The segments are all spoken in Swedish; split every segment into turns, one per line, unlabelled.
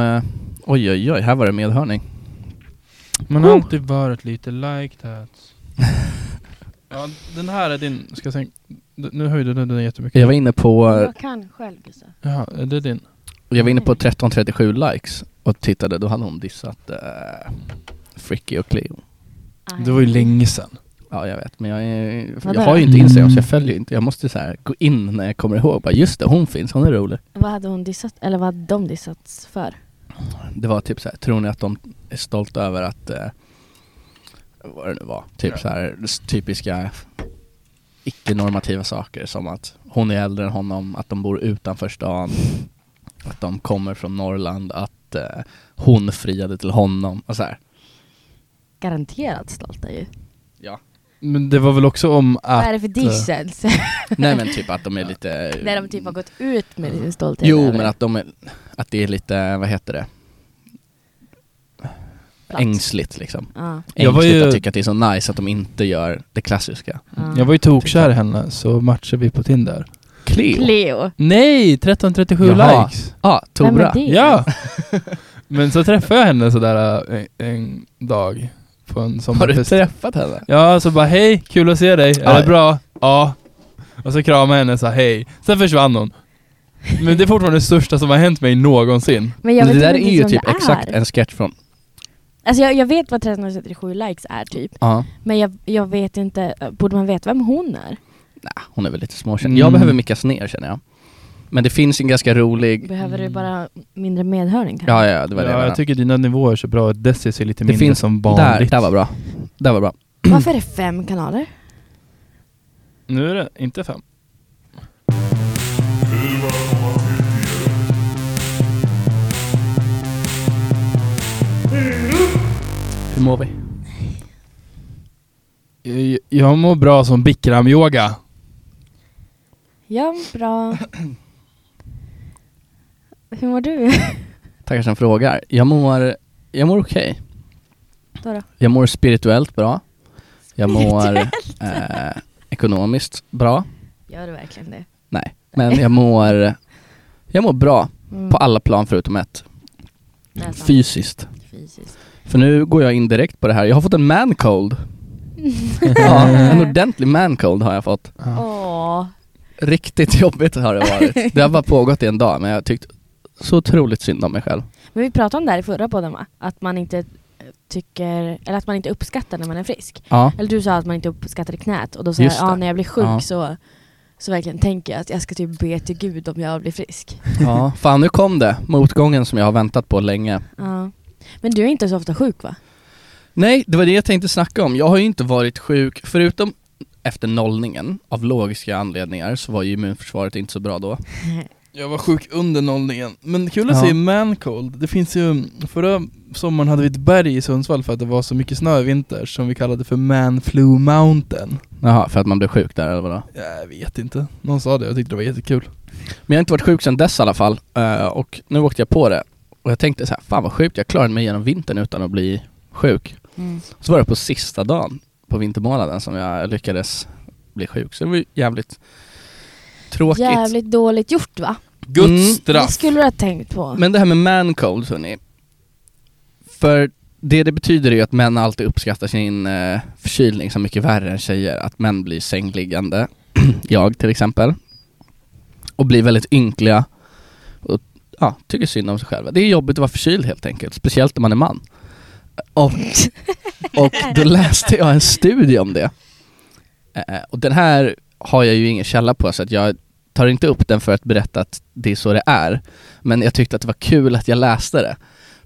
Eh, oj oj oj, här var det medhörning.
Man har alltid varit lite like that. ja, den här är din. Ska jag d- Nu höjde du den jättemycket.
Jag var inne på...
Jag kan själv Gustav.
Jaha, är det din?
Jag var inne på 1337 likes och tittade, då hade hon dissat uh, Fricky och Cleo.
Aj.
Det var ju länge sedan.
Ja jag vet, men jag, är, jag har ju inte Instagram så jag följer inte. Jag måste så här gå in när jag kommer ihåg, bara just det, hon finns, hon är rolig.
Vad hade hon dissat, eller vad hade de dissats för?
Det var typ så här, tror ni att de är stolta över att, eh, vad det nu var, typ så här typiska icke-normativa saker som att hon är äldre än honom, att de bor utanför stan, att de kommer från Norrland, att eh, hon friade till honom och så här.
Garanterat stolta ju.
Ja.
Men det var väl också om
Vad
att...
är det för dissels?
Nej men typ att de är lite...
Där de typ har gått ut med sin stolthet
Jo men att de är, att det är lite, vad heter det?
Platt.
Ängsligt liksom.
Var
Ängsligt
ju-
att tycka att det är så nice att de inte gör det klassiska.
ja.
Jag var ju tokkär i henne, så matchade vi på Tinder.
Cleo?
Cleo.
Nej! 1337
Jaha.
likes!
Ja,
är
Tora.
Ja! Men så träffade jag henne sådär en, en dag på en
Har du
sommarfest.
träffat henne?
Ja, så bara hej, kul att se dig, är det bra? Ja. Och så kramade jag henne och sa hej. Sen försvann hon. Men det är fortfarande det största som har hänt mig någonsin.
Men jag
Men
vet
det där
inte
är ju typ exakt en sketch från...
Alltså jag, jag vet vad 1337 likes är typ.
Ja.
Men jag, jag vet inte, borde man veta vem hon är?
Nej, hon är väl lite småkänd.
Mm.
Jag behöver mickas ner känner jag. Men det finns en ganska rolig...
Behöver du bara mindre medhörning kanske?
Ja, ja, det var det
ja,
jag
jag tycker dina nivåer är så bra, Desi är lite
Det
mindre
finns-
som
Där,
vanligt.
där var bra. Där var bra.
Varför är det fem kanaler?
Nu är det inte fem.
Hur mår vi?
Jag- Jag mår bra som bikram-yoga.
Ja, bra. Hur mår du?
Tackar som frågar. Jag mår, jag mår okej.
Då då?
Jag mår spirituellt bra. Jag mår eh, ekonomiskt bra.
Gör du verkligen det?
Nej, men jag mår, jag mår bra
Mm.
på alla plan förutom ett. Fysiskt.
Fysiskt.
För nu går jag in direkt på det här. Jag har fått en man cold. ja, en ordentlig man cold har jag fått.
Åh.
Riktigt jobbigt har det varit. Det har bara pågått i en dag men jag har tyckt så otroligt synd om mig själv.
Men vi pratade om det här i förra podden va? Att man inte eh, tycker, eller att man inte uppskattar när man är frisk.
Ja,
Eller du sa att man inte uppskattade knät och då sa jag,
Just
ja när jag blir sjuk
Ja.
så, så verkligen tänker jag att jag ska typ be till gud om jag blir frisk.
ja. Fan nu kom det, motgången som jag har väntat på länge.
Ja. Men du är inte så ofta sjuk va?
Nej, det var det jag tänkte snacka om. Jag har ju inte varit sjuk, förutom efter nollningen, av logiska anledningar, så var ju immunförsvaret inte så bra då.
Jag var sjuk under nollningen. Men kul att
Ja.
se mancold. Det finns ju, förra sommaren hade vi ett berg i Sundsvall för att det var så mycket snö i vinter som vi kallade för manflu mountain.
Jaha, för att man blev sjuk där eller vadå?
Jag vet inte. Någon sa det, jag tyckte det var jättekul.
Men jag har inte varit sjuk sedan dess i alla fall, eh, och nu åkte jag på det. Och jag tänkte så här, fan vad sjukt, jag klarade mig genom vintern utan att bli sjuk.
Mm.
Så var det på sista dagen på vintermånaden som jag lyckades bli sjuk, så det var ju jävligt tråkigt.
Jävligt dåligt gjort va?
Guds
Mm.
Det
straff.
skulle du ha tänkt på.
Men det här med man cold hörni. För det det betyder är ju att män alltid uppskattar sin eh, förkylning så mycket värre än tjejer. Att män blir sängliggande, jag till exempel. Och blir väldigt ynkliga. Och ja, tycker synd om sig själva. Det är jobbigt att vara förkyld helt enkelt, speciellt om man är man. Och, och då läste jag en studie om det. Eh, och den här har jag ju ingen källa på så att jag tar inte upp den för att berätta att det är så det är. Men jag tyckte att det var kul att jag läste det.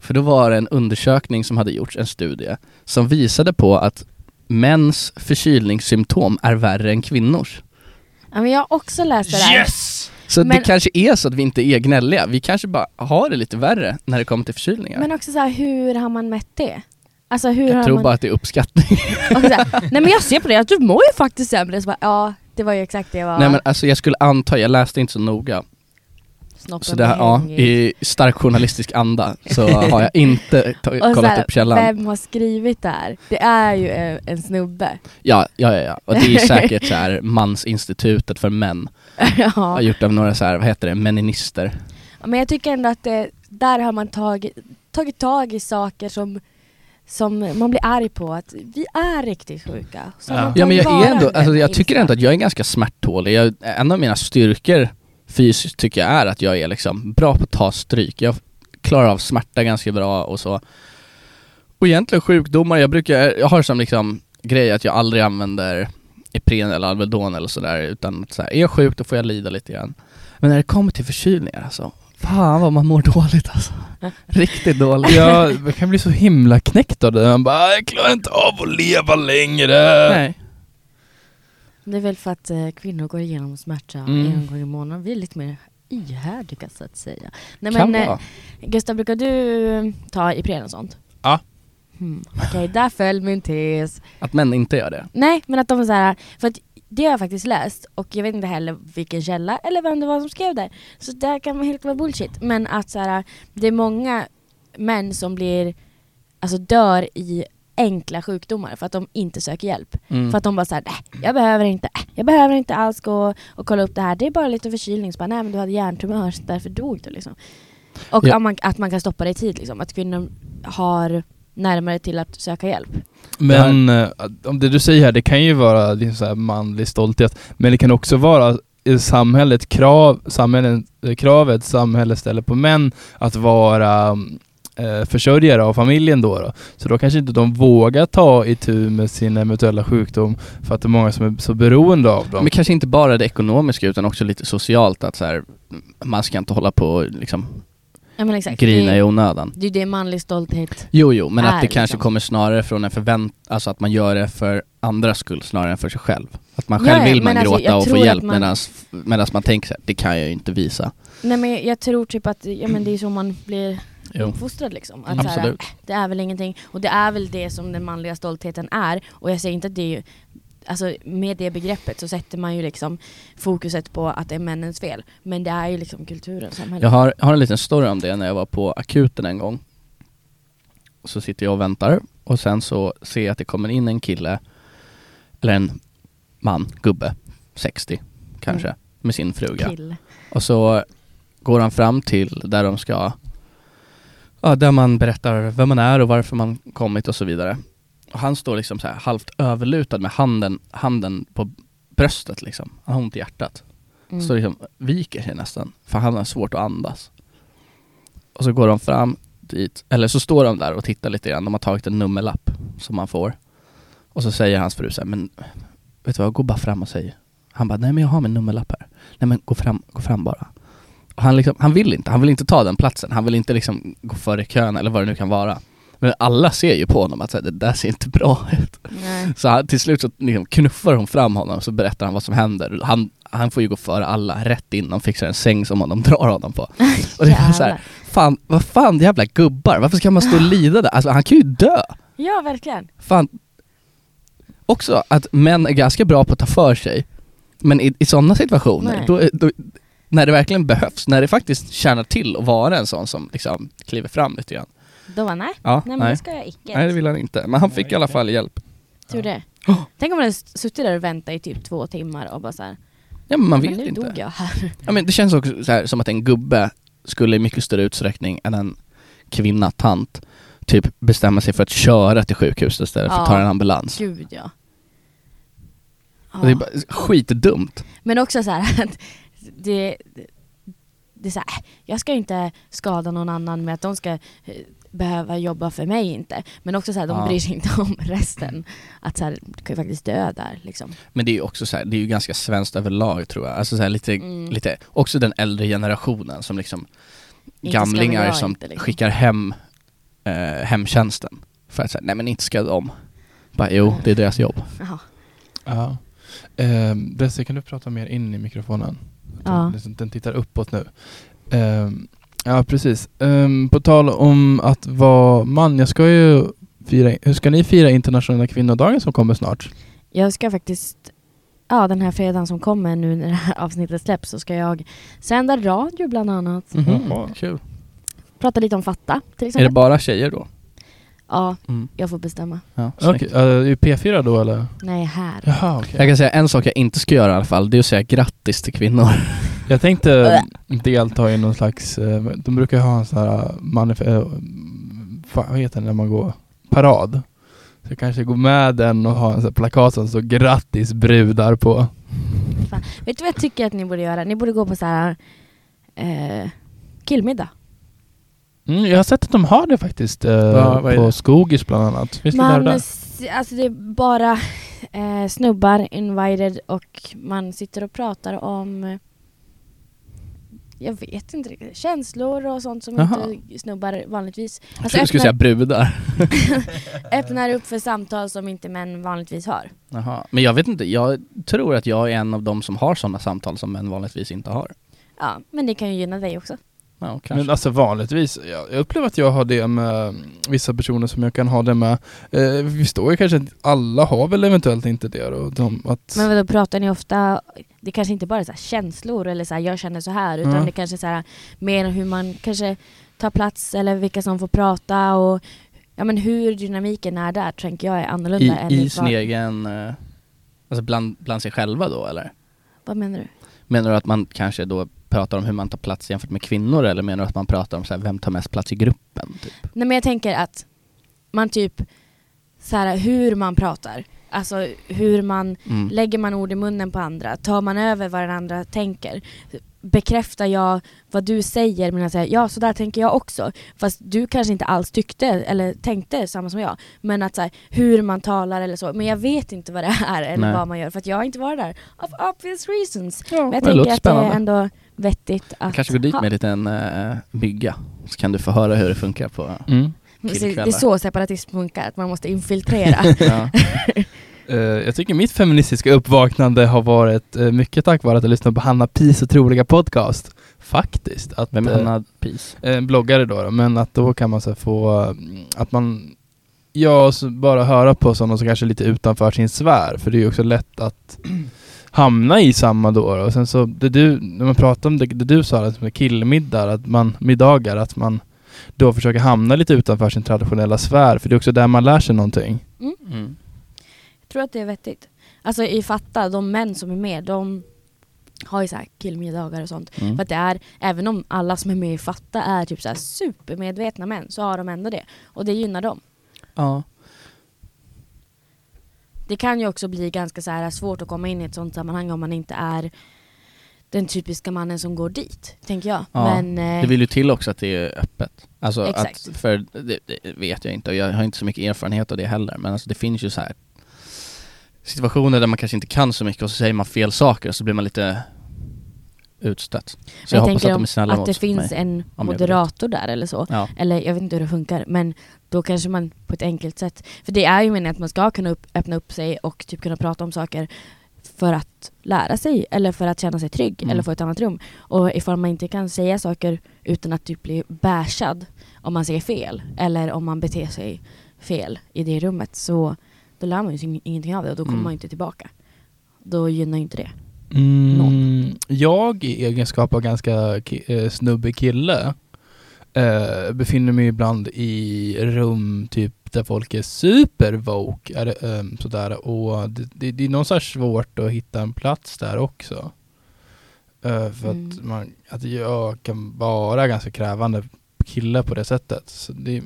För då var det en undersökning som hade gjorts, en studie, som visade på att mäns förkylningssymptom är värre än kvinnors.
Ja, men jag har också läst det där.
Yes!
Så
Men-
det kanske är så att vi inte är gnälliga, vi kanske bara har det lite värre när det kommer till förkylningar.
Men också så här, hur har man mätt det? Alltså hur har
jag tror
man...
bara att det är uppskattning.
Här, nej men jag ser på det, att du mår ju faktiskt sämre. Så bara, ja, det var ju exakt det jag var.
Nej men alltså jag skulle anta, jag läste inte så noga,
Snoppen
så det här, ja, i stark journalistisk anda så har jag inte
så
kollat
här,
upp källan.
Vem har skrivit det här? Det är ju en, en snubbe.
Ja, ja, ja, ja. Och det är säkert så här mansinstitutet för män.
ja.
Har gjort av några så här, vad heter det, meninister.
Men jag tycker ändå att det, där har man tagit, tagit tag i saker som som man blir arg på att vi är riktigt sjuka. Så
Ja.
Ja men jag är ändå, alltså jag tycker ändå att jag är ganska smärttålig. Jag, en av mina styrkor fysiskt tycker jag är att jag är liksom bra på att ta stryk. Jag klarar av smärta ganska bra och så. Och egentligen sjukdomar, jag brukar, jag har som liksom grej att jag aldrig använder Ipren eller Alvedon eller sådär utan att så här, är jag sjuk då får jag lida lite grann. Men när det kommer till förkylningar alltså, fan vad man mår dåligt alltså. Riktigt dåligt.
Ja, jag kan bli så himla knäckt av det. Man bara, jag klarar inte av att leva längre.
Nej.
Det är väl för att eh, kvinnor går igenom smärta
Mm.
en gång i månaden. Vi är lite mer ihärdiga så att säga. Nej,
kan
men, eh. Gustav, brukar du eh, ta Ipren och sånt?
Ja.
Hmm. Okej, där föll min tes.
Att män inte gör det.
Nej, men att de är så här, för att det har jag faktiskt läst och jag vet inte heller vilken källa eller vem det var som skrev det. Så det kan helt vara bullshit. Men att så här, det är många män som blir, alltså dör i enkla sjukdomar för att de inte söker hjälp.
Mm.
För att de bara såhär, nej jag behöver inte, äh, jag behöver inte alls gå och kolla upp det här. Det är bara lite förkylning. Så bara, nej men du hade hjärntumör så därför dog du liksom. Och
Ja.
att, man, att man kan stoppa det i tid liksom. Att kvinnor har närmare till att söka hjälp.
Men eh, om det du säger här, det kan ju vara liksom så här manlig stolthet, men det kan också vara i samhället krav, samhället, eh, kravet samhället ställer på män att vara eh, försörjare av familjen då, då. Så då kanske inte de vågar ta itu med sin eventuella sjukdom för att det är många som är så beroende av dem.
Men kanske inte bara det ekonomiska utan också lite socialt att så här, man ska inte hålla på och liksom
Ja men exakt.
grina
det,
i onödan.
det är det manlig stolthet.
Jo, jo, men
är
att det kanske
liksom.
kommer snarare från en förvänt... Alltså att man gör det för andras skull snarare än för sig själv. Att man själv
ja,
vill man
alltså,
gråta
jag
och få hjälp
man-
medan man tänker så här, det kan jag ju inte visa.
Nej men jag, tror typ att, ja men det är så man blir
Jo.
uppfostrad liksom. Att så här,
Absolut.
äh, det är väl ingenting. Och det är väl det som den manliga stoltheten är. Och jag säger inte att det är alltså med det begreppet så sätter man ju liksom fokuset på att det är männens fel. Men det är ju liksom kulturen, samhället.
Jag har, har en liten story om det när jag var på akuten en gång. Så sitter jag och väntar och sen så ser jag att det kommer in en kille, eller en man, gubbe, 60 kanske,
Mm.
med sin fruga.
Kille.
Och så går han fram till där de ska, ja, där man berättar vem man är och varför man kommit och så vidare. Och han står liksom så här halvt överlutad med handen, handen på bröstet liksom. Han har ont i hjärtat.
Mm.
Så liksom viker sig nästan, för han har svårt att andas. Och så går de fram dit, eller så står de där och tittar lite grann, de har tagit en nummerlapp som man får. Och så säger hans fru så här, men vet du vad, gå bara fram och säg. Han bara, nej men jag har min nummerlapp här. Nej men gå fram, gå fram bara. Och han, liksom, han vill inte, han vill inte ta den platsen, han vill inte liksom gå före kön eller vad det nu kan vara. Men alla ser ju på honom att så här, det där ser inte bra ut.
Nej.
Så han, till slut så liksom knuffar hon fram honom och så berättar han vad som händer. Han, han får ju gå före alla, rätt in, de fixar en säng som de drar honom på. Och det var så här, fan, vad fan jävla gubbar, varför ska man stå och lida där? Alltså han kan ju dö!
Ja, verkligen.
Fan. Också att män är ganska bra på att ta för sig, men i, i sådana situationer, då, då, när det verkligen behövs, när det faktiskt tjänar till att vara en sån som liksom kliver fram lite grann.
Då var nej.
Ja,
Nej men
nej.
det ska jag icke.
Nej det vill han inte, men han fick i alla fall hjälp.
Tur det.
Oh.
Tänk om man hade suttit där och väntat i typ två timmar och bara såhär,
Ja men man vet
nu
inte.
dog jag här.
Ja, men det känns också så här, som att en gubbe skulle i mycket större utsträckning än en kvinna, tant, typ bestämma sig för att köra till sjukhuset istället för att
Ja.
ta en ambulans.
Gud ja.
Och det är
Ja.
bara skitdumt.
Men också så här att det, det är så här, jag ska inte skada någon annan med att de ska eh, behöva jobba för mig inte. Men också så här, de
Ja.
bryr sig inte om resten. Att så här, du kan ju faktiskt dö där liksom.
Men det är ju också så här, det är ju ganska svenskt överlag tror jag. Alltså så här, lite,
Mm.
lite, också den äldre generationen som liksom
Inte
gamlingar som
inte, liksom.
skickar hem eh, hemtjänsten. För att säga, nej men inte ska de. Bara, jo, det är deras jobb.
Jaha.
Ja. Um, Desi, kan du prata mer in i mikrofonen?
Ja.
Den, den tittar uppåt nu. Ehm, ja, precis. Ehm, på tal om att vara man, jag ska ju fira, hur ska ni fira internationella kvinnodagen som kommer snart?
Jag ska faktiskt, ja den här fredagen som kommer nu när det här avsnittet släpps så ska jag sända radio bland annat.
Mhm, Kul.
Prata lite om Fatta till
Är
exempel.
det bara tjejer då?
Ja,
Mm.
jag får bestämma.
Ja,
Okej,
snyggt.
äh, är P4 då eller?
Nej, här.
Jaha, okej.
Jag kan säga en sak jag inte ska göra i alla fall, det är att säga grattis till kvinnor.
Jag tänkte delta i någon slags, eh, de brukar ha en sån här manif- eh, fan, vad heter det när man går parad? Så jag kanske går med den och har en sån här plakat som står grattis brudar på.
Fan. Vet du vad jag tycker att ni borde göra? Ni borde gå på så här eh, killmiddag.
Mm, jag har sett att de har det faktiskt eh,
Ja,
på
det?
Skogis bland annat. Det där,
Man, s- alltså det är bara eh, snubbar invited och man sitter och pratar om eh, jag vet inte riktigt, känslor och sånt som
Jaha.
inte snubbar vanligtvis
Jag
alltså
trodde du skulle säga brudar.
öppnar upp för samtal som inte män vanligtvis har.
Jaha. Men jag vet inte, jag tror att jag är en av de som har sådana samtal som män vanligtvis inte har.
Ja, men det kan ju gynna dig också.
Ja.
Men alltså vanligtvis, jag, jag upplever att jag har det med mm, vissa personer som jag kan ha det med. Eh, vi står ju kanske, alla har väl eventuellt inte det då. De, att,
Men vadå, pratar ni ofta, det kanske inte bara är så här känslor eller så här, jag känner så här utan
Ja.
det kanske är så här, mer hur man kanske tar plats eller vilka som får prata och ja, men hur dynamiken är där tänker jag är annorlunda
I,
än
I sin
var-
egen, eh, alltså bland, bland sig själva då eller?
Vad menar du?
Menar du att man kanske då pratar om hur man tar plats jämfört med kvinnor eller menar du att man pratar om så här, vem tar mest plats i gruppen? Typ?
Nej men jag tänker att man typ så här, hur man pratar, alltså hur man
Mm.
Lägger man ord i munnen på andra? Tar man över vad den andra tänker? Bekräftar jag vad du säger men jag säger ja så där tänker jag också. Fast du kanske inte alls tyckte eller tänkte samma som jag. Men att så här, hur man talar eller så. Men jag vet inte vad det är eller
Nej.
vad man gör för att jag har inte varit där. Of obvious reasons.
Ja,
Men jag tänker att det är
spännande.
ändå vettigt att
Kanske gå dit
ha.
med en liten uh, mygga, så kan du få höra hur det funkar på
mm.
Det är så separatism funkar, att man måste infiltrera.
Eh, jag tycker mitt feministiska uppvaknande har varit eh, mycket tack vare att jag lyssnade på Hanna Pis otroliga podcast. Faktiskt. Att,
Vem är
eh,
Anna Pis?
en bloggare då, då, men att då kan man så få, att man, ja, bara höra på sådana som kanske är lite utanför sin sfär, för det är ju också lätt att hamna i samma då. då. Och sen så, det du, när man pratar om det, det du sa, att med killmiddagar, att man, middagar, att man då försöker hamna lite utanför sin traditionella sfär, för det är också där man lär sig någonting.
Mm.
Jag tror att det är vettigt. Alltså i Fatta, de män som är med, de har ju så här killmiddagar och sånt.
Mm.
För att det är, även om alla som är med i Fatta är typ så här supermedvetna män, så har de ändå det. Och det gynnar dem.
Ja.
Det kan ju också bli ganska så här svårt att komma in i ett sånt sammanhang om man inte är den typiska mannen som går dit, tänker jag.
Ja,
Men, eh,
Det vill ju till också att det är öppet. Alltså
Exakt.
att, för det, det vet jag inte och jag har inte så mycket erfarenhet av det heller men alltså det finns ju så här situationer där man kanske inte kan så mycket och så säger man fel saker och så blir man lite utstött. Så jag,
jag,
hoppas att de är snälla
att
mot
det finns
mig.
en moderator där eller så.
Ja.
Eller jag vet inte hur det funkar, men då kanske man på ett enkelt sätt... För det är ju meningen att man ska kunna upp, öppna upp sig och typ kunna prata om saker för att lära sig eller för att känna sig trygg
Mm.
eller få ett annat rum. Och ifall man inte kan säga saker utan att typ bli bashad om man säger fel eller om man beter sig fel i det rummet så då lär man ju sig ing- ingenting av det och då kommer
Mm.
man inte tillbaka. Då gynnar ju inte det.
Mm, jag i egenskap av ganska ki- eh, snubbig kille eh, befinner mig ibland i rum typ där folk är super woke, är det, ehm, sådär, och det, det, det är någonstans svårt att hitta en plats där också. Eh, för
Mm.
att, man, att jag kan vara ganska krävande kille på det sättet. Så det,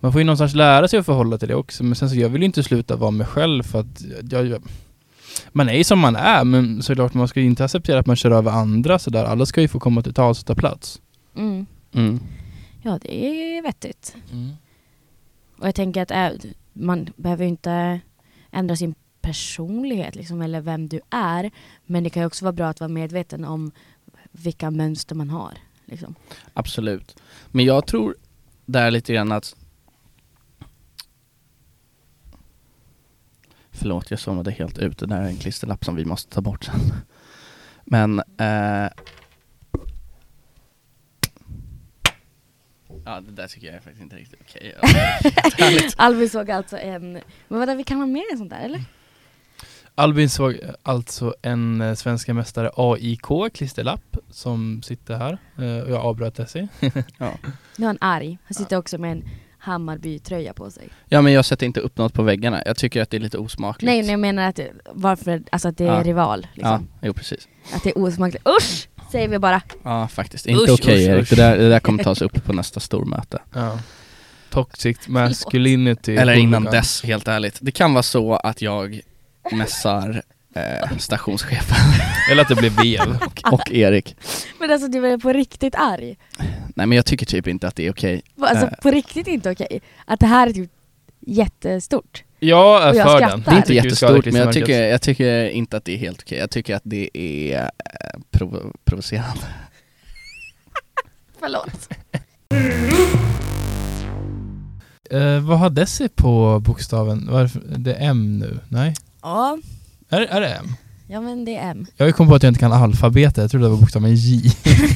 man får ju någonstans lära sig att förhålla till det också, men sen så jag vill ju inte sluta vara mig själv för att jag, jag man är ju som man är, men såklart man ska ju inte acceptera att man kör över andra sådär. Alla ska ju få komma till tals och ta plats.
Mm.
Mm.
Ja, det är vettigt. Och jag tänker att äh, man behöver ju inte ändra sin personlighet liksom, eller vem du är. Men det kan ju också vara bra att vara medveten om vilka mönster man har. Liksom.
Absolut. Men jag tror där lite grann att Förlåt, jag zoomade helt ut. Det där är en klisterlapp som vi måste ta bort sen. Men eh... Ja, det där tycker jag är faktiskt inte riktigt okej. Ja, härligt.
Albin såg alltså en... Men vadå, vi kan ha mer än sånt där eller?
Albin såg alltså en eh, svenska mästare AIK klisterlapp som sitter här. Eh, och jag avbröt Tessie.
ja.
Nu är han arg. Han sitter också med en Hammarby-tröja på sig.
ja, men jag sätter inte upp något på väggarna. Jag tycker att det är lite osmakligt.
Nej, nej, jag menar att det, varför, alltså att det är
Ja.
rival.
Ja,
Liksom.
jo precis.
Att det är osmakligt. Usch! Säger vi bara.
Ja faktiskt, inte okej
usch,
Erik.
usch.
Det där, det där kommer tas upp på nästa stormöte.
Ja. Toxic masculinity.
Eller innan dess, helt ärligt. Det kan vara så att jag mässar eh, stationschefen
Eller att det blir vev.
och, och Erik.
Men alltså du är på riktigt arg.
Nej men jag tycker typ inte att det är okej.
Alltså
Eh.
på riktigt inte okej. Att det här är typ jättestort.
Jag är
jag
för
skrattar.
den.
Det är inte jättestort men jag tycker, jag tycker inte att det är helt okej. Jag tycker att det är eh, provo- provocerande.
Förlåt.
Eh, vad har Desi på bokstaven? Varför? Det är M nu? Nej?
Ja,
Är, är det M?
ja men det är M.
Jag har ju kommit på att jag inte kan alfabetet, jag trodde det var bokstaven J.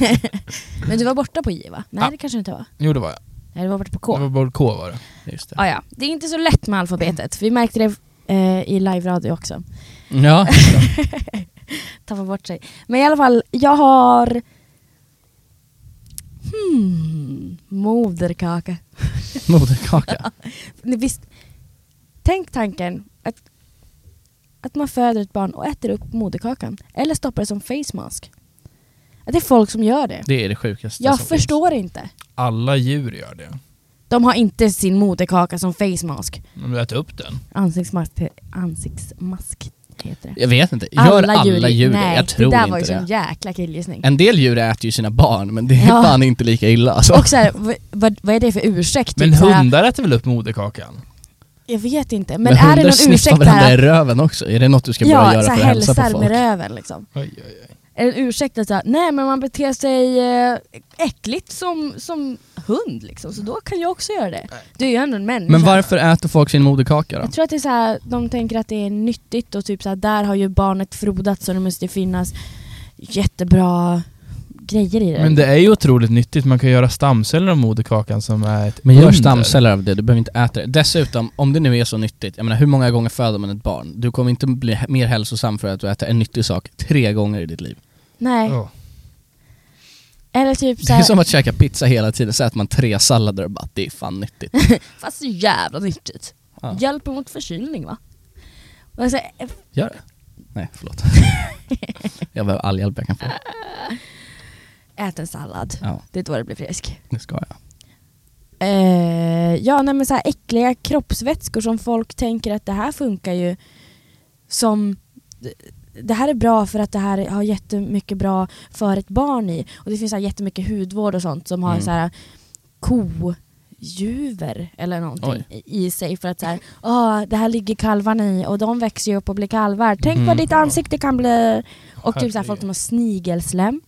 Men du var borta på J va? Nej
Ja.
det kanske du inte var.
jo det var jag.
Nej du var borta på
Det
K.
var bara K var det.
Just det.
Ah, ja. Det är inte så lätt med alfabetet. Vi märkte det eh, i live-radio också.
Ja,
Tappa bort sig. Men i alla fall, jag har... Hmm, moderkaka.
moderkaka.
Ni Visst, tänk tanken att, att man föder ett barn och äter upp moderkakan. Eller stoppar det som face mask. Att det är folk som gör det.
Det är det sjukaste
Jag
som
förstår inte.
Alla djur gör det.
De har inte sin moderkaka som face mask.
Om du äter upp den.
Ansiktsmask, ansiktsmask heter det.
Jag vet inte, gör alla djur, det?
Nej,
Jag tror
det där
inte
var ju
det.
sån jäkla killgissning.
En del djur äter ju sina barn men det är
Ja.
fan inte lika illa alltså.
Och så här, vad, vad, vad är det för ursäkt?
Men
Typ så här,
hundar äter väl upp moderkakan?
Jag vet inte, men,
Men,
är det
hundar
någon
sniffar
ursäkt
varandra i röven också. Är det något du ska börja
Ja,
göra
så
för
här
att hälsa på
hälsar
folk?
med röven liksom.
Oj, oj, oj.
En ursäkt att säga, nej men man beter sig eh, äckligt som, som hund liksom, så då kan jag också göra det. Du är ju ändå en människa.
Men varför äter folk sin moderkaka då?
Jag tror att det är så här, de tänker att det är nyttigt och typ så här, där har ju barnet frodats så det måste finnas jättebra grejer i det.
Men det är ju otroligt nyttigt, man kan göra stamceller av moderkakan som är ett
Men gör
under.
stamceller av det, du behöver inte äta det. Dessutom, om det nu är så nyttigt, jag menar hur många gånger föder man ett barn? Du kommer inte bli mer hälsosam för att du äter en nyttig sak tre gånger i ditt liv.
Nej.
Ja.
Eller typ så
Det är som att käka pizza hela tiden, så äter man tre sallader och bara det är fan nyttigt.
fast så jävla nyttigt.
Ja.
Hjälper mot förkylning va? Och så,
Gör det? Nej, förlåt. jag behöver all hjälp jag kan få.
ät en sallad,
Ja,
det är då det blir frisk.
det ska jag.
Eh, ja, nej men så här äckliga kroppsvätskor som folk tänker att det här funkar ju som det här är bra för att det här har jättemycket bra för ett barn i. Och det finns så här jättemycket hudvård och sånt som har
Mm.
så här kojuver eller någonting i i sig för att så här, "Åh, det här ligger kalvarna i och de växer ju upp och blir kalvar. Tänk
Mm.
vad ditt ansikte kan bli. Och typ så här, folk som har snigelslem.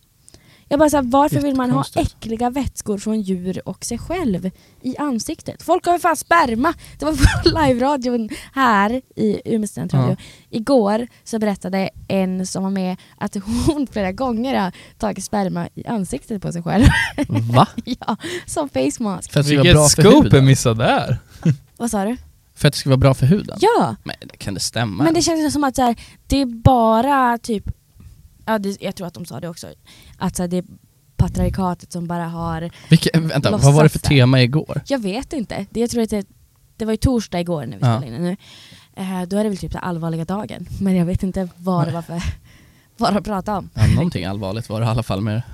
Jag bara så här, varför vill man ha äckliga vätskor från djur och sig själv i ansiktet? Folk har ju fan sperma! Det var på live-radion här i Umeå studentradio.
Ja.
Igår så berättade en som var med att hon flera gånger har tagit sperma i ansiktet på sig själv.
Va?
ja, som face mask.
För att det ska vara
Vilket
bra för
scoop är
huden?
missad där?
Vad sa du?
För att det ska vara bra för huden?
Ja!
Men kan det stämma?
Men det känns som att så här, det är bara typ, ja det, jag tror att de sa det också, att så här, det är patriarkatet som bara har,
Vilka, vänta, vad var det för
det.
tema igår?
jag vet inte, det, jag tror att det, det var ju torsdag igår när vi
Ja.
spelade in nu. Eh, då är det väl typ så allvarliga dagen, men jag vet inte vad det var för, vad de pratade om.
Ja, någonting allvarligt var det i alla fall med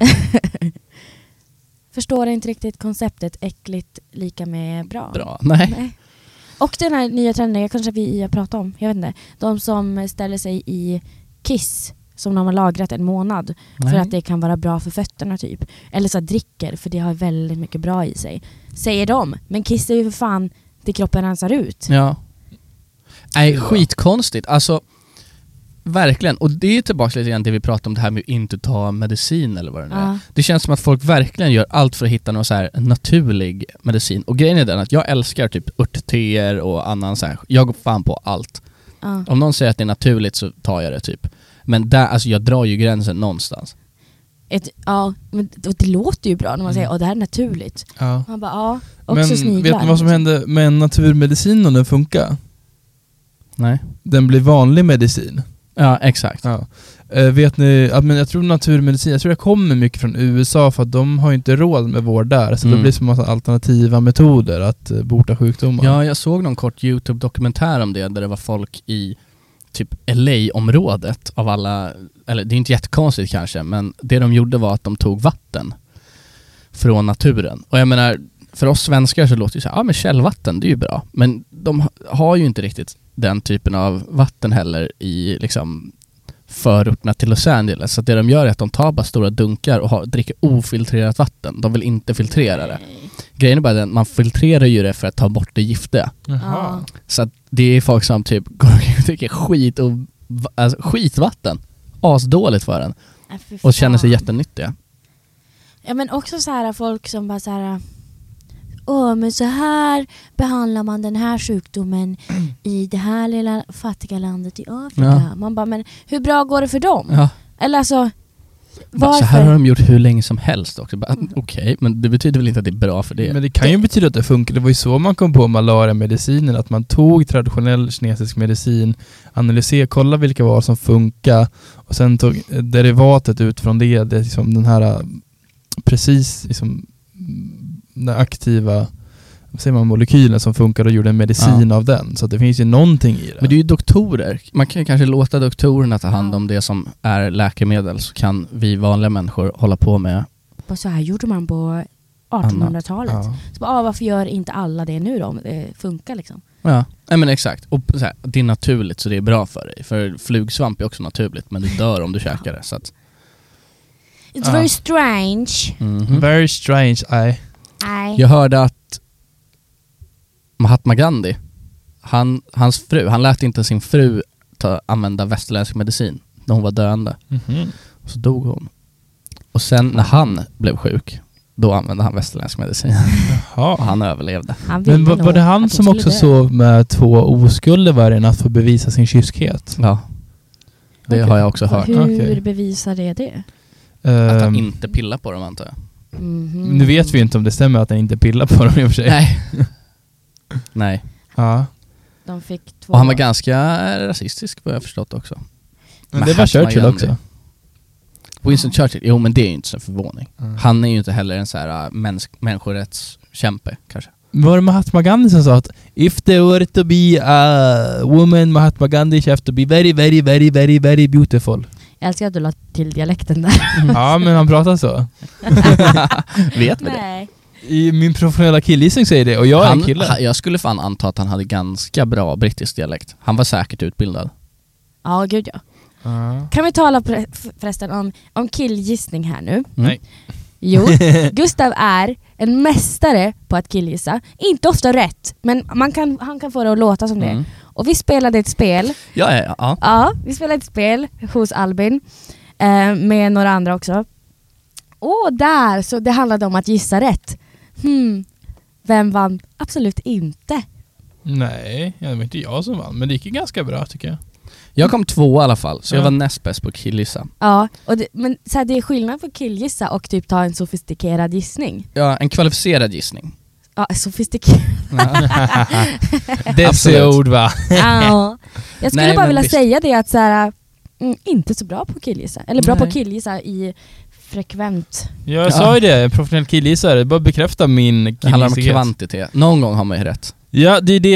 Förstår inte riktigt konceptet äckligt lika med bra.
bra. Nej.
Nej. Och den här nya trenden, jag kanske vi har pratat om, jag vet inte. De som ställer sig i Kiss som de har lagrat en månad för
Nej.
att det kan vara bra för fötterna typ. Eller så här, dricker för det har väldigt mycket bra i sig. Säger de, men Kiss är ju för fan det kroppen rensar ut.
Ja. Nej, skitkonstigt. Alltså, verkligen. Och det är tillbaka lite grann till det vi pratade om det här med att inte ta medicin eller vad det nu är.
Ja.
Det känns som att folk verkligen gör allt för att hitta någon så här naturlig medicin. Och grejen är den att jag älskar typ örtteer och annan så här. jag går fan på allt.
Ja.
Om någon säger att det är naturligt så tar jag det typ. Men där, alltså jag drar ju gränsen någonstans.
Ett, ja, men det, det låter ju bra när man säger att det här är naturligt.
Ja.
Man bara ja, också
Men
sniglar.
vet ni vad som hände med naturmedicin om den funkar?
Nej.
Den blir vanlig medicin.
Ja, exakt.
Ja. Eh, vet ni, men jag tror naturmedicin, jag tror det kommer mycket från USA för att de har ju inte råd med vård där. Så
Mm.
det blir så massa alternativa metoder att eh, bota sjukdomar.
Ja, jag såg någon kort YouTube-dokumentär om det, där det var folk i typ LA-området av alla, eller det är inte jättekonstigt kanske, men det de gjorde var att de tog vatten från naturen. Och jag menar, för oss svenskar så låter det så här, ja men källvatten, det är ju bra. Men de har ju inte riktigt den typen av vatten heller i liksom förorterna till Los Angeles. Så det de gör är att de tar bara stora dunkar och har, dricker ofiltrerat vatten. De vill inte filtrera det. Grejen är bara den, man filtrerar ju det för att ta bort det giftiga.
Ja.
Så att det är folk som typ går och dricker skit och alltså, skitvatten. Asdåligt för en.
Äh, fy
Och känner sig jättenyttiga.
Ja men också så här folk som bara så här. Åh men så här behandlar man den här sjukdomen i det här lilla fattiga landet i Afrika.
Ja.
Man bara men hur bra går det för dem?
Ja.
Eller alltså
Bara, Så här har
varför?
de gjort hur länge som helst också. Bara, Okej, men det betyder väl inte att det är bra för det.
Men det kan ju betyda att det funkar. Det var ju så man kom på malariamedicinen, att man tog traditionell kinesisk medicin, analyserade, kollade vilka var som funkar och sen tog derivatet ut från det, det är liksom den här eh, precis liksom, mm, den aktiva vad säger man, molekylen som funkar och gjorde en medicin av den. Så att det finns ju någonting i det.
Men det är ju doktorer. Man kan ju kanske låta doktorerna ta hand
Ja.
om det som är läkemedel så kan vi vanliga människor hålla på med
Och så här gjorde man på 1800-talet.
ja.
Så bara, ah, varför gör inte alla det nu då? om Det funkar liksom.
Ja, nej men exakt. Och så här, det är naturligt så det är bra för dig. För flugsvamp är också naturligt men du dör om du käkar det. Så att,
It's
Ja.
very strange.
mhm.
Very strange eye.
Nej.
Jag hörde att Mahatma Gandhi, han, hans fru, han lät inte sin fru ta, använda västerländsk medicin när hon var döende.
Mhm.
Och så dog hon. Och sen när han blev sjuk, då använde han västerländsk medicin. Och
Jaha.
han överlevde.
Han
Men var, var det han som också
dö.
sov med två oskulder varje att bevisa sin kyskhet?
Ja. Det
Okej.
har jag också hört.
Hur
Okej.
bevisar det det?
Att han
Ehm,
inte pillar på dem antar jag.
Mhm.
Nu vet vi ju inte om det stämmer att han inte pillar på dem i och för sig.
Nej. Nej.
Mm.
Ja.
De fick två...
Och han var ganska rasistisk vad jag förstått också.
Men det var Churchill
Gandhi.
också.
Winston Churchill, jo men det är ju inte så förvåning.
Mm.
Han är ju inte heller en så här äh, mäns- människorättskämpe kanske.
Var det Mahatma Gandhi som sa att If there were to be a woman, Mahatma Gandhi have to be very, very, very, very, very beautiful.
Jag älskar att du la till dialekten där.
ja, men han pratar så.
Vet vi det?
Nej.
I min professionella killgissning säger det, och jag är
han,
en kille.
ha- jag skulle fan anta att han hade ganska bra brittisk dialekt. Han var säkert utbildad.
Ja, gud ja.
Ja.
Kan vi tala förresten om, om killgissning här nu?
Mm.
Nej.
Jo, Gustav är en mästare på att killgissa. Inte ofta rätt, men man kan, han kan få det att låta som det. Och vi spelade ett spel,
Ja, ja, ja.
ja, vi spelade ett spel hos Albin eh, med några andra också. Och där, så det handlade om att gissa rätt. Hmm, vem vann? Absolut inte.
Nej, det var inte jag som vann, men det gick ju ganska bra tycker jag.
Jag kom två i alla fall, så jag
Ja.
var näst bäst på killgissa.
Ja, och det, men så här, det är skillnad på killgissa och typ ta en sofistikerad gissning.
Ja, en kvalificerad gissning.
Ja, sofistikerad.
Dessa
Absolut.
ord va?
Ja. Jag skulle
Nej,
bara vilja
visst.
säga det att så här, mm, inte så bra på killgissa. Eller bra på
Nej.
killgissa i frekvent.
Jag
Ja.
sa ju det, professionell killgissare, bara bekräfta min
Det handlar om
killgissighet.
kvantitet. Någon gång har man ju rätt.
Ja, det är det.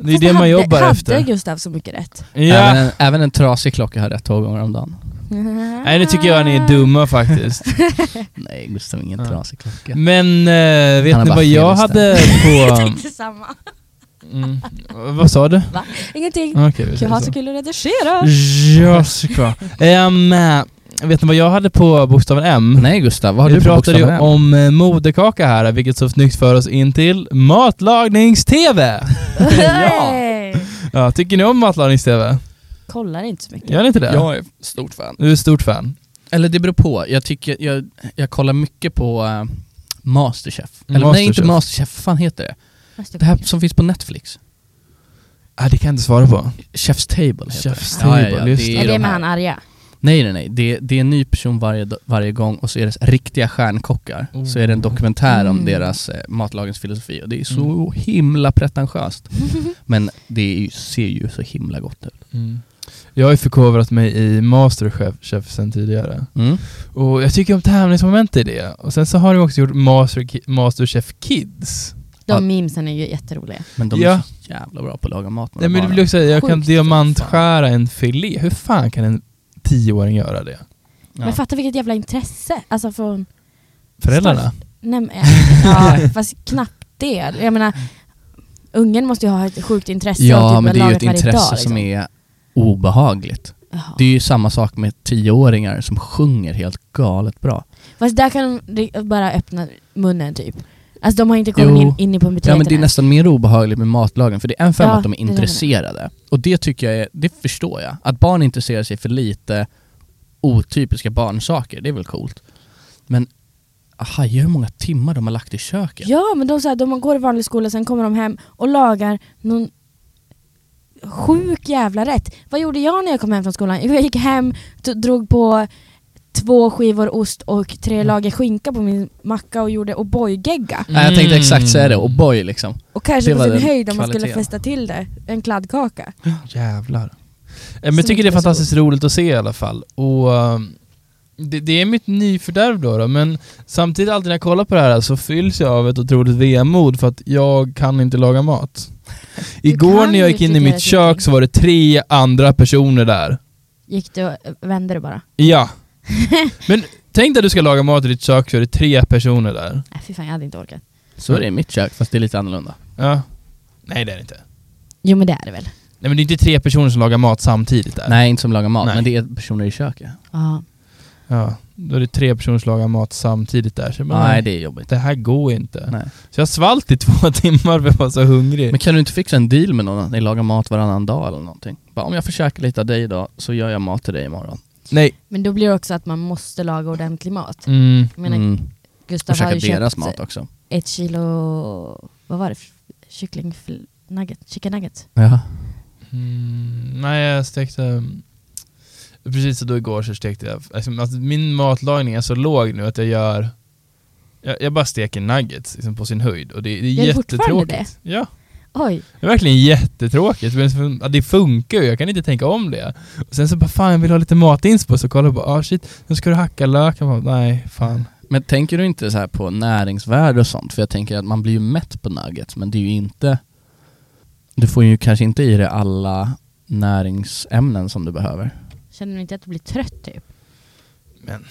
Det är
Fast
det man
hade,
jobbar
hade
efter.
Gustav så mycket rätt?
Ja.
Även, en, även en trasig klocka har rätt två gånger om dagen.
Nej, nu tycker jag ni är dumma faktiskt.
Nej, Gustav ingen trasig klocka.
Men eh, vet
Han har
ni
bara
vad jag hade
Jag
på...
tänkte samma.
Mm, vad sa du?
Ingenting.
Okej, vi
Jag
säger
har
så.
så kul att redigera.
Såklart. Um, vet ni vad jag hade på bokstaven M?
Nej Gustav, vad har
Vi
du på
pratade ju
bokstaven M?
om eh, moderkaka här, vilket så snyggt för oss in till matlagnings-TV.
Hey.
Ja, tycker ni om matlagnings-TV?
Kollar inte så mycket.
Gör ni inte det?
Jag är stort fan.
Du är stort fan.
Eller det beror på. Jag tycker, jag, jag kollar mycket på eh, Masterchef. Eller nej,
Masterchef.
inte Masterchef, vad fan heter det? Det här som finns på Netflix.
Ah, det kan jag inte svara på.
Chef's Table heter
Chef's
det. Ja, ja, ja,
Table, just
det
är det
de
med han arga?
Nej nej nej, det, det är en ny person varje, varje gång och så är det riktiga stjärnkockar.
Oh.
Så är det en dokumentär om
Mm.
deras eh, matlagningsfilosofi och det är så himla pretentiöst. Men det är, ju- ser ju så himla gott ut.
Jag har ju förkovrat mig i Masterchef Chef sen tidigare.
Mm.
Och jag tycker om tävlingsmoment i det. Och sen så har de också gjort Master, Masterchef Kids.
De
Ja.
memesen är ju jätteroliga.
Men de
Ja.
är så jävla bra på att laga mat
Nej, men det blir också, jag kan
Sjukt som
diamantskära en filé. Hur fan kan en tioåring göra det?
Ja.
Men fatta vilket jävla intresse. Alltså från...
Föräldrarna?
Nej, men, ja, fast knappt det. Jag menar, ungen måste ju ha ett sjukt intresse
Ja,
typ
men det är ju ett intresse
dag,
som
liksom.
är obehagligt.
Jaha.
Det är ju samma sak med tioåringar som sjunger helt galet bra.
Fast där kan de bara öppna munnen typ. Alltså de har inte kommit in, in i puberteten
Ja men det är nästan mer obehagligt med matlagen, för det är en femma
Ja,
att de är
det
intresserade. Och det tycker jag är, det förstår jag. Att barn intresserar sig för lite otypiska barnsaker, det är väl coolt. Men aha, hur många timmar de har lagt i köket?
Ja men de, så här, de går i vanlig skola, sen kommer de hem och lagar någon sjuk jävla rätt. Vad gjorde jag när jag kom hem från skolan? Jag gick hem, drog på två skivor ost och tre lager skinka på min macka och gjorde O'boy-gegga.
Nej, jag tänkte exakt säga det, och boy liksom.
Och kanske på sin höjd om man skulle fästa till det, en kladdkaka.
Jävlar. Eh, Men jag tycker det är fantastiskt roligt att se i alla fall. Och um, det, det är mitt nyfördärv då, då, men samtidigt alltid när jag kollar på det här så fylls jag av ett otroligt vemod för att jag kan inte laga mat. Igår när jag gick in i mitt kök så var det tre andra personer där.
Gick du och vände det bara?
Ja. Men tänk dig att du ska laga mat i ditt kök så är det tre personer där.
Nej fy fan jag hade inte orkat.
Så är det i mitt kök, fast det är lite annorlunda.
Ja. Nej det är det inte.
Jo men det är det väl?
Nej men det är inte tre personer som lagar mat samtidigt där.
Nej, inte som lagar mat,
Nej.
men det är personer i köket.
Ja.
Ja, då är det tre personer som lagar mat samtidigt där. Så bara,
Nej, det är jobbigt.
det här går inte.
Nej.
Så jag svalt i två timmar för jag var så hungrig.
Men kan du inte fixa en deal med någon att ni lagar mat varannan dag eller någonting? Bara, om jag får käka lite av dig idag, så gör jag mat till dig imorgon.
Nej.
Men då blir det också att man måste laga ordentlig mat.
Mm.
Jag menar,
Mm.
Gustav
Och
har ju
deras
köpt
mat också.
ett kilo, vad var det? Kyckling nugget, chicken nugget.
Ja.
Mm, nej, jag stekte... Precis så då igår så stekte jag... Alltså, alltså, min matlagning är så låg nu att jag gör... Jag, jag bara steker nuggets liksom, på sin höjd och det, det är
fortfarande
jättetråkigt. Ja,
Oj,
det är verkligen jättetråkigt. Men det funkar ju, jag kan inte tänka om det. Och sen så bara fan jag vill ha lite matinspo, så kollar jag bara ah shit, nu ska du hacka lök. Jag bara, nej, fan.
Men tänker du inte så här på näringsvärde och sånt? För jag tänker att man blir ju mätt på nuggets, men det är ju inte... Du får ju kanske inte i dig alla näringsämnen som du behöver.
Känner du inte att du blir trött typ?
Men...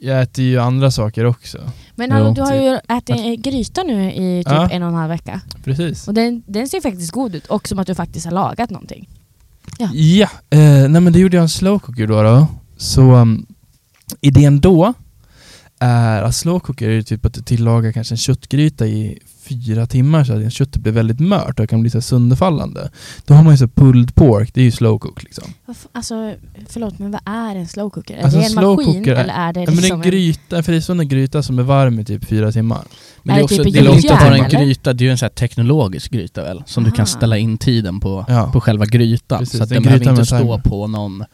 Jag äter ju andra saker också.
Men hallå, du har ju ätit en gryta nu i typ
Ja.
en och en halv vecka.
Precis.
Och den, den ser faktiskt god ut, och som att du faktiskt har lagat någonting. Ja.
Ja, eh, nej men det gjorde jag en slow cooker då. då. Så um, idén då är att slow cooker är typ att du tillagar kanske en köttgryta i fyra timmar så att köttet blir väldigt mört och kan bli så sönderfallande. Då har man ju så pulled pork, det är ju slow cook liksom.
Alltså, förlåt men vad är en slow cooker? Är
Alltså,
det en maskin
är-
eller är det
Ja, men det är
liksom
en gryta, en gryta som är varm i typ fyra timmar.
Men
Är
det är,
det
också,
typ
det är inte
järn,
bara en
eller?
gryta, det är ju en sån här teknologisk gryta väl? Som du
Aha.
kan ställa in tiden på,
Ja.
på själva grytan.
Precis,
så att
det är en
den behöver
gryta
inte stå på någon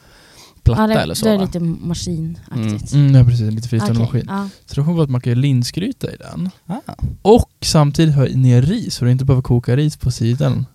platta
ja, det,
eller så
det är
va?
lite maskinaktigt.
Mm, ja precis, lite fristående
Okej,
maskin.
ja.
Så då kommer att man kan göra linsgryta i den.
Ah.
Och samtidigt ha ner ris, så du inte behöver koka ris på sidan.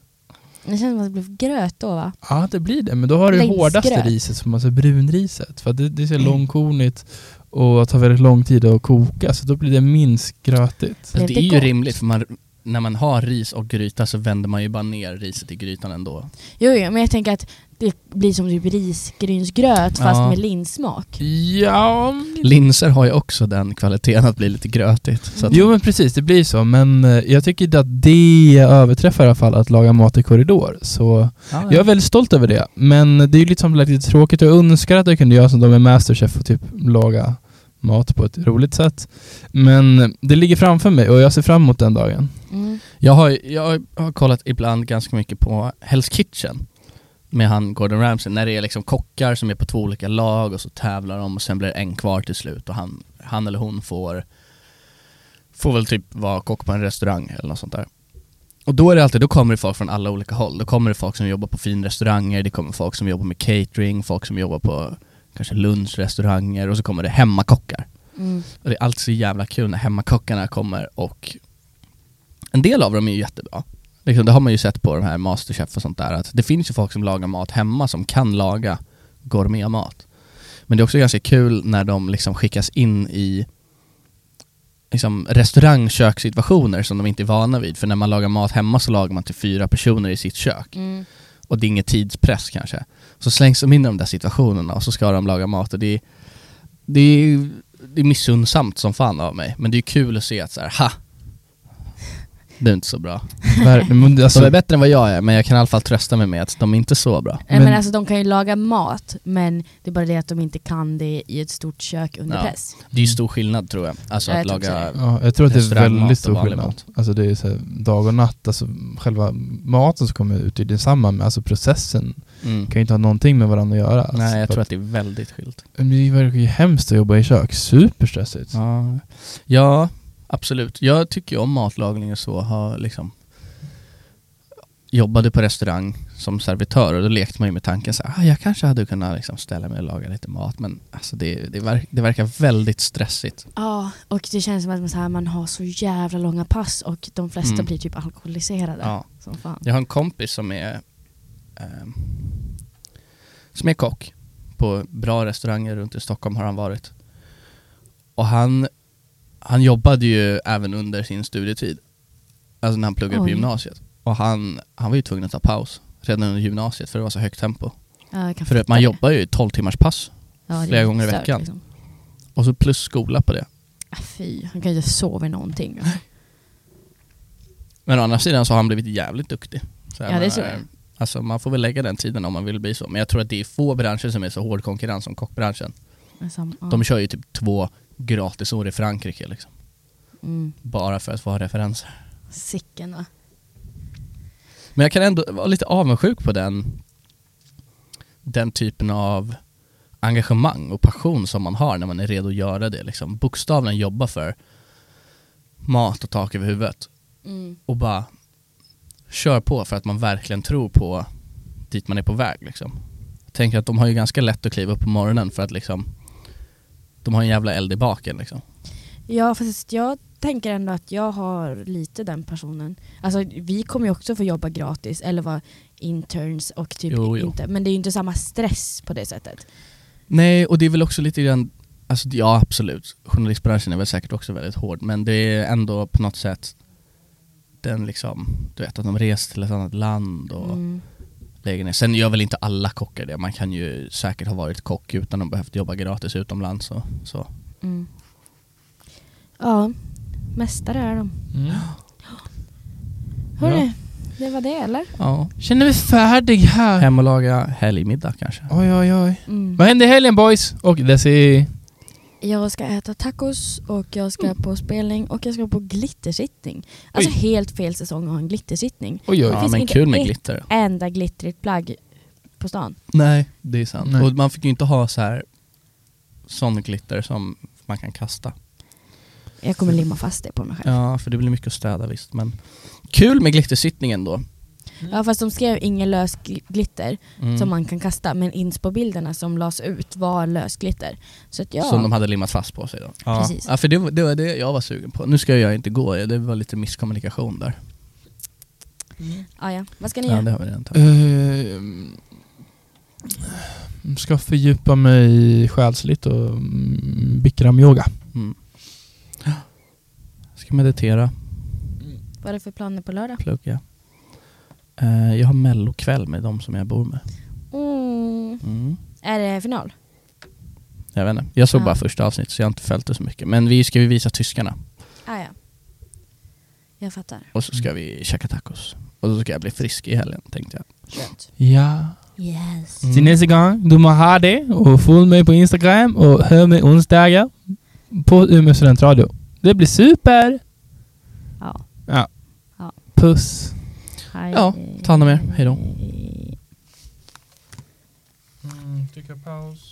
Det känns som att det blev gröt då va?
Ja det blir det, men då har du det
Längsgröt.
hårdaste riset som man säger brunriset. För att det, det är så
Mm.
långkornigt och tar väldigt lång tid att koka, så då blir det minst grötigt.
Fast det
det
är ju
gott?
rimligt, för man, när man har ris och gryta så vänder man ju bara ner riset i grytan ändå.
Jo, jo, men jag tänker att det blir som typ risgrynsgröt fast
Ja.
med linssmak.
Ja...
Linser har ju också den kvaliteten att bli lite grötigt. Så att,
Jo men precis, det blir så. Men eh, jag tycker inte att det överträffar i alla fall att laga mat i korridor. Så
ja,
jag är väldigt stolt över det. Men det är ju lite, som lite tråkigt. Jag önskar att jag kunde göra som de är Masterchef och typ laga mat på ett roligt sätt. Men det ligger framför mig och jag ser fram emot den dagen.
Mm.
Jag har, jag har kollat ibland ganska mycket på Hell's Kitchen med han Gordon Ramsay, när det är liksom kockar som är på två olika lag och så tävlar de och sen blir det en kvar till slut och han, han eller hon får får väl typ vara kock på en restaurang eller något sånt där. Och då är det alltid, då kommer det folk från alla olika håll. Då kommer det folk som jobbar på finrestauranger, det kommer folk som jobbar med catering, folk som jobbar på kanske lunchrestauranger och så kommer det hemmakockar.
Mm.
Och det är alltid så jävla kul när hemmakockarna kommer och en del av dem är ju jättebra. Liksom, det har man ju sett på de här Masterchef och sånt där, att det finns ju folk som lagar mat hemma som kan laga gourmetmat. Men det är också ganska kul när de liksom skickas in i liksom, restaurangkökssituationer som de inte är vana vid. För när man lagar mat hemma så lagar man till fyra personer i sitt kök.
Mm.
Och det är ingen tidspress kanske. Så slängs de in i de där situationerna och så ska de laga mat och det är, det är, det är missundsamt som fan av mig. Men det är kul att se att så här, ha! Det är inte så bra.
Alltså,
De är bättre än vad jag är, men jag kan i alla fall trösta mig med att de är inte så bra.
Men,
Men-
alltså de kan ju laga mat, men det är bara det att de inte kan det i ett stort kök under
Ja.
press.
Det är ju stor skillnad tror jag. Alltså
Ja,
att
jag tror
laga...
ja, jag tror att det är väldigt stor skillnad.
mat.
Alltså det är så här, dag och natt, alltså själva maten som kommer ut är detsamma, men alltså processen
Mm.
kan ju inte ha någonting med varandra att göra. Alltså,
Nej, jag tror att det är väldigt skilt.
Det verkar ju hemskt att jobba i kök, superstressigt.
Ja, ja absolut. Jag tycker om matlagning och så. Har liksom jobbade på restaurang som servitör och då lekte man ju med tanken så här, ah, jag kanske hade kunnat liksom ställa mig och laga lite mat men alltså det, det, verk, det verkar väldigt stressigt.
Ja, och det känns som att man, så här, man har så jävla långa pass och de flesta
Mm.
blir typ alkoholiserade.
Ja.
Som fan.
Jag har en kompis som är ehm, som är kock på bra restauranger runt i Stockholm har han varit. Och han, han jobbade ju även under sin studietid. Alltså när han pluggade på
Oj.
gymnasiet. Och han, han var ju tvungen att ta paus redan under gymnasiet för det var så högt tempo.
Ja, jag kan
För att
fatta
man
det.
jobbar ju 12 timmars pass
Ja, det är
flera gånger i
stört,
veckan.
Liksom.
och så plus skola på det.
Ah, Fy, han kan ju inte sova i någonting. Alltså.
Men å andra sidan så har han blivit jävligt duktig. Så jag
Ja, det tror jag.
Alltså man får väl lägga den tiden om man vill bli så. Men jag tror att det är få branscher som är så hård konkurrens som kockbranschen.
Alltså, ja.
De kör ju typ två gratisår i Frankrike liksom.
mm.
Bara för att få ha referenser.
Sicken va?
Men jag kan ändå vara lite avundsjuk på den, den typen av engagemang och passion som man har när man är redo att göra det. Liksom. Bokstavligen jobba för mat och tak över huvudet.
Mm.
Och bara kör på för att man verkligen tror på dit man är på väg. Liksom. Jag tänker att de har ju ganska lätt att kliva upp på morgonen för att liksom de har en jävla eld i baken liksom.
Ja fast jag tänker ändå att jag har lite den personen. Alltså vi kommer ju också få jobba gratis eller vara interns och typ
Jo, jo.
inte. Men det är ju inte samma stress på det sättet.
Nej, och det är väl också lite grann, alltså ja absolut, journalistbranschen är väl säkert också väldigt hård, men det är ändå på något sätt den liksom, du vet att de reser till ett annat land och
Mm.
Lägger ner. Sen gör väl inte alla kockar det, man kan ju säkert ha varit kock utan att behövt jobba gratis utomlands och så.
Mm. Ja, mästare är de.
Mm.
Hörni, det var det eller?
Ja.
Känner mig färdig här.
Hem och laga helgmiddag kanske.
Oj oj oj.
Mm.
Vad händer i helgen boys? Och Desi?
Jag ska äta tacos och jag ska på spelning och jag ska på glittersittning. Alltså
Oj.
helt fel säsong att ha en glittersittning.
Oj oj.
Ja
finns
men
inte
kul med
ett-
glitter.
Enda glittrigt plagg på stan.
Nej, det är sant.
Nej.
Och man fick ju inte ha så här sån glitter som man kan kasta.
Jag kommer limma fast det på mig själv.
Ja, för det blir mycket att städa visst. Men kul med glittersittningen då.
Ja fast de skrev ingen lös gl- glitter
Mm.
som man kan kasta men inspo-bilderna som lades ut var lös glitter. Så att ja,
Som de hade limmat fast på sig då. Ja,
Precis.
ja för det var, det var det jag var sugen på. Nu ska jag inte gå, det var lite misskommunikation där.
ja, ja. vad ska ni
Ja,
göra?
det har vi redan tagit.
Ehm, ska fördjupa mig själsligt och mm, bikram-yoga.
Mm. Ska meditera,
Vad är det för planer på lördag?
plugga. Eh, jag har mellokväll med de som jag bor med.
Mm.
Mm.
Är det final?
Jag vet inte. Jag såg
Ja.
bara första avsnittet så jag har inte följt det så mycket. Men vi ska ju visa tyskarna.
Ah, ja. Jag fattar.
Och så ska vi käka tacos. Och så ska jag bli frisk i helgen tänkte jag.
Skönt.
Ja.
Yes.
Mm.
Till nästa gång, du må ha det och följ mig på Instagram och hör mig onsdagar på Umeå studentradio. Det blir super!
Ja.
Ja.
Ja.
Puss!
Hej.
Ja, ta hand om er. Hej då.
Trycka paus.